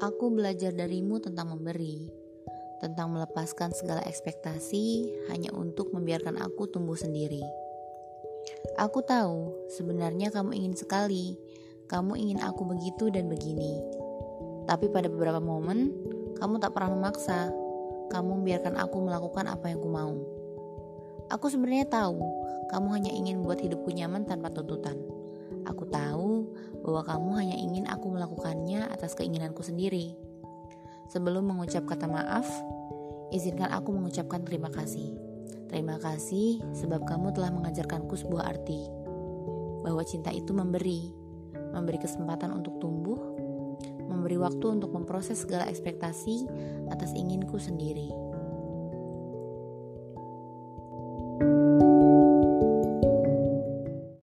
Aku belajar darimu tentang memberi, tentang melepaskan segala ekspektasi hanya untuk membiarkan aku tumbuh sendiri. Aku tahu sebenarnya kamu ingin sekali, kamu ingin aku begitu dan begini. Tapi pada beberapa momen, kamu tak pernah memaksa. Kamu membiarkan aku melakukan apa yang ku mau. Aku sebenarnya tahu, kamu hanya ingin membuat hidupku nyaman tanpa tuntutan. Bahwa kamu hanya ingin aku melakukannya atas keinginanku sendiri. Sebelum mengucap kata maaf, izinkan aku mengucapkan terima kasih. Terima kasih sebab kamu telah mengajarkanku sebuah arti bahwa cinta itu memberi, memberi kesempatan untuk tumbuh, memberi waktu untuk memproses segala ekspektasi atas inginku sendiri.